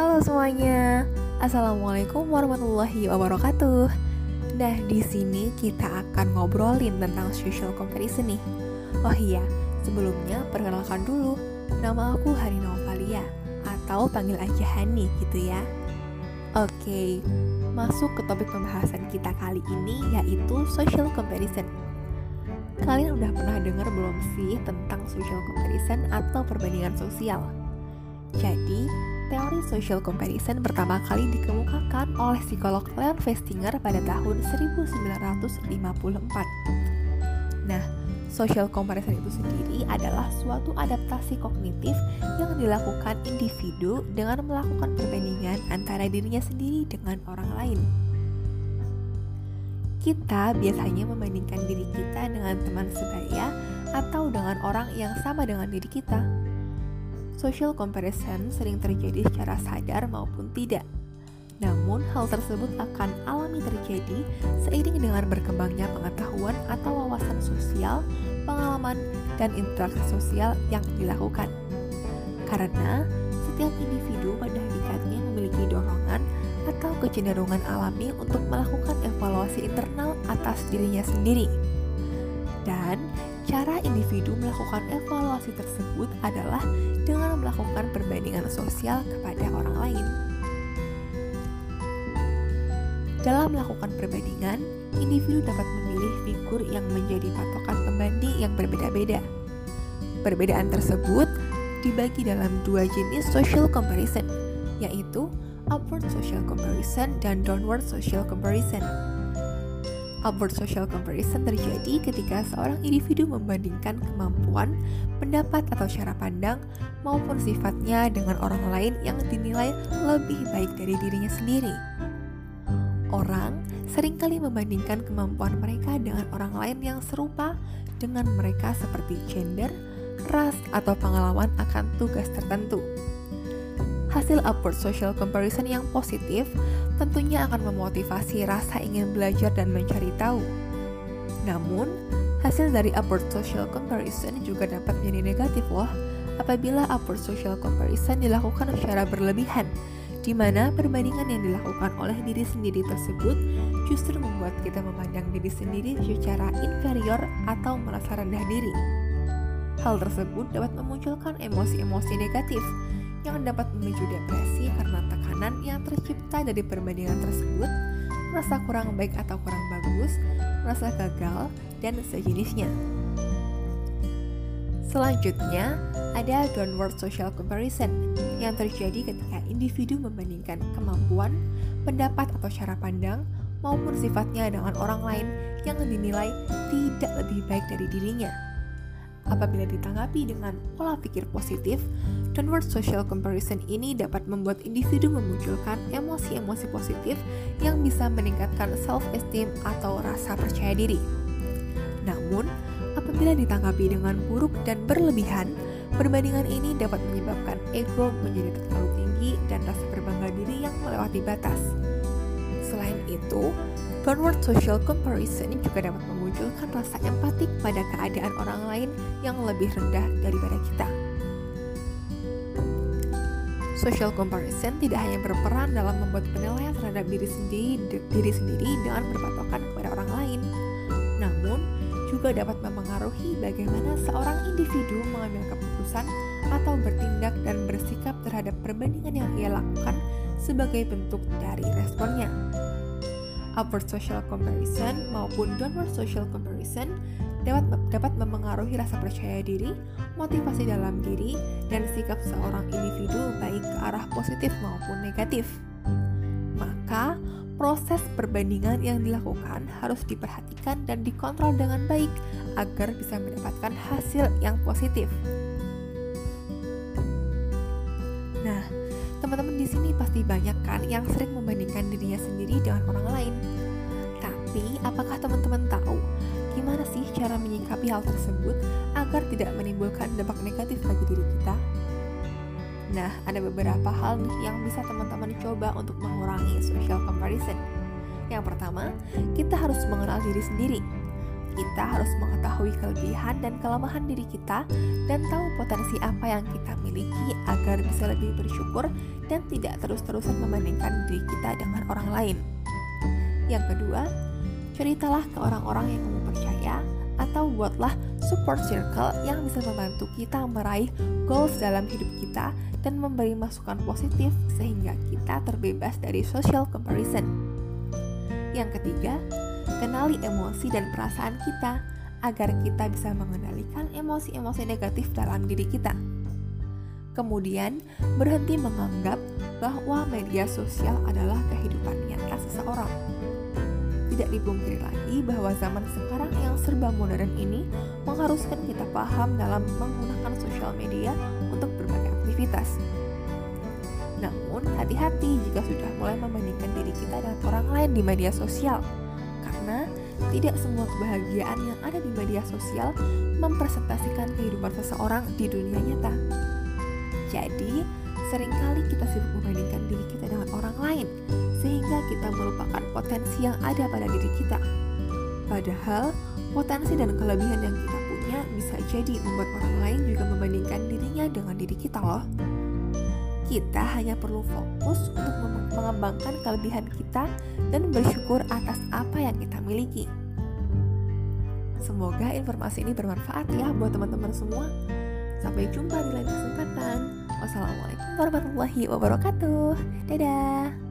Halo semuanya, Assalamualaikum warahmatullahi wabarakatuh. Nah, di sini kita akan ngobrolin tentang social comparison nih. Oh iya, sebelumnya perkenalkan dulu, nama aku Hari Novalia atau panggil aja Hani gitu ya. Oke, masuk ke topik pembahasan kita kali ini yaitu social comparison. Kalian udah pernah dengar belum sih tentang social comparison atau perbandingan sosial? Jadi, teori social comparison pertama kali dikemukakan oleh psikolog Leon Festinger pada tahun 1954. Nah, social comparison itu sendiri adalah suatu adaptasi kognitif yang dilakukan individu dengan melakukan perbandingan antara dirinya sendiri dengan orang lain. Kita biasanya membandingkan diri kita dengan teman sebaya atau dengan orang yang sama dengan diri kita Social comparison sering terjadi secara sadar maupun tidak. Namun, hal tersebut akan alami terjadi seiring dengan berkembangnya pengetahuan atau wawasan sosial, pengalaman, dan interaksi sosial yang dilakukan. Karena setiap individu pada hakikatnya memiliki dorongan atau kecenderungan alami untuk melakukan evaluasi internal atas dirinya sendiri. Dan Cara individu melakukan evaluasi tersebut adalah melakukan perbandingan sosial kepada orang lain. Dalam melakukan perbandingan, individu dapat memilih figur yang menjadi patokan pembanding yang berbeda-beda. Perbedaan tersebut dibagi dalam dua jenis social comparison, yaitu upward social comparison dan downward social comparison. Upward social comparison terjadi ketika seorang individu membandingkan kemampuan, pendapat atau cara pandang maupun sifatnya dengan orang lain yang dinilai lebih baik dari dirinya sendiri. Orang sering kali membandingkan kemampuan mereka dengan orang lain yang serupa dengan mereka seperti gender, ras, atau pengalaman akan tugas tertentu. Hasil upward social comparison yang positif tentunya akan memotivasi rasa ingin belajar dan mencari tahu. Namun, hasil dari upward social comparison juga dapat menjadi negatif loh apabila upward social comparison dilakukan secara berlebihan, di mana perbandingan yang dilakukan oleh diri sendiri tersebut justru membuat kita memandang diri sendiri secara inferior atau merasa rendah diri. Hal tersebut dapat memunculkan emosi-emosi negatif, yang dapat memicu depresi karena tekanan yang tercipta dari perbandingan tersebut, merasa kurang baik atau kurang bagus, merasa gagal, dan sejenisnya. Selanjutnya, ada downward social comparison yang terjadi ketika individu membandingkan kemampuan, pendapat atau cara pandang maupun sifatnya dengan orang lain yang dinilai tidak lebih baik dari dirinya. Apabila ditanggapi dengan pola pikir positif, downward social comparison ini dapat membuat individu memunculkan emosi-emosi positif yang bisa meningkatkan self-esteem atau rasa percaya diri. Namun, apabila ditanggapi dengan buruk dan berlebihan, perbandingan ini dapat menyebabkan ego menjadi terlalu tinggi dan rasa berbangga diri yang melewati batas. Selain itu, downward social comparison juga dapat memunculkan rasa empatik pada keadaan orang lain yang lebih rendah daripada kita. Social comparison tidak hanya berperan dalam membuat penilaian terhadap diri sendiri, diri sendiri dengan berpatokan kepada orang lain, namun juga dapat mempengaruhi bagaimana seorang individu mengambil keputusan atau bertindak dan bersikap terhadap perbandingan yang ia lakukan sebagai bentuk dari responnya. Upward social comparison maupun downward social comparison dapat dapat memengaruhi rasa percaya diri, motivasi dalam diri, dan sikap seorang individu baik ke arah positif maupun negatif. Maka, proses perbandingan yang dilakukan harus diperhatikan dan dikontrol dengan baik agar bisa mendapatkan hasil yang positif. Nah, teman-teman di sini pasti banyak kan yang sering membandingkan dirinya sendiri dengan orang lain. Tapi, apakah teman-teman tahu gimana sih cara menyikapi hal tersebut agar tidak menimbulkan dampak negatif bagi diri kita? Nah, ada beberapa hal nih yang bisa teman-teman coba untuk mengurangi social comparison. Yang pertama, kita harus mengenal diri sendiri. kita harus mengetahui kelebihan dan kelemahan diri kita dan tahu potensi apa yang kita miliki agar bisa lebih bersyukur dan tidak terus-terusan membandingkan diri kita dengan orang lain. Yang kedua, ceritalah ke orang-orang yang percaya atau buatlah support circle yang bisa membantu kita meraih goals dalam hidup kita dan memberi masukan positif sehingga kita terbebas dari social comparison. Yang ketiga, kenali emosi dan perasaan kita agar kita bisa mengendalikan emosi-emosi negatif dalam diri kita. Kemudian, berhenti menganggap bahwa media sosial adalah kehidupan nyata seseorang tidak dipungkiri lagi bahwa zaman sekarang yang serba modern ini mengharuskan kita paham dalam menggunakan sosial media untuk berbagai aktivitas. Namun, hati-hati jika sudah mulai membandingkan diri kita dengan orang lain di media sosial, karena tidak semua kebahagiaan yang ada di media sosial mempresentasikan kehidupan seseorang di dunia nyata. Jadi, sering kali kita sibuk membandingkan diri kita dengan orang lain, sehingga kita melupakan potensi yang ada pada diri kita. Padahal, potensi dan kelebihan yang kita punya bisa jadi membuat orang lain juga membandingkan dirinya dengan diri kita loh. Kita hanya perlu fokus untuk mengembangkan kelebihan kita dan bersyukur atas apa yang kita miliki. Semoga informasi ini bermanfaat ya buat teman-teman semua. Sampai jumpa di lain kesempatan. Wassalamualaikum warahmatullahi wabarakatuh. Dadah.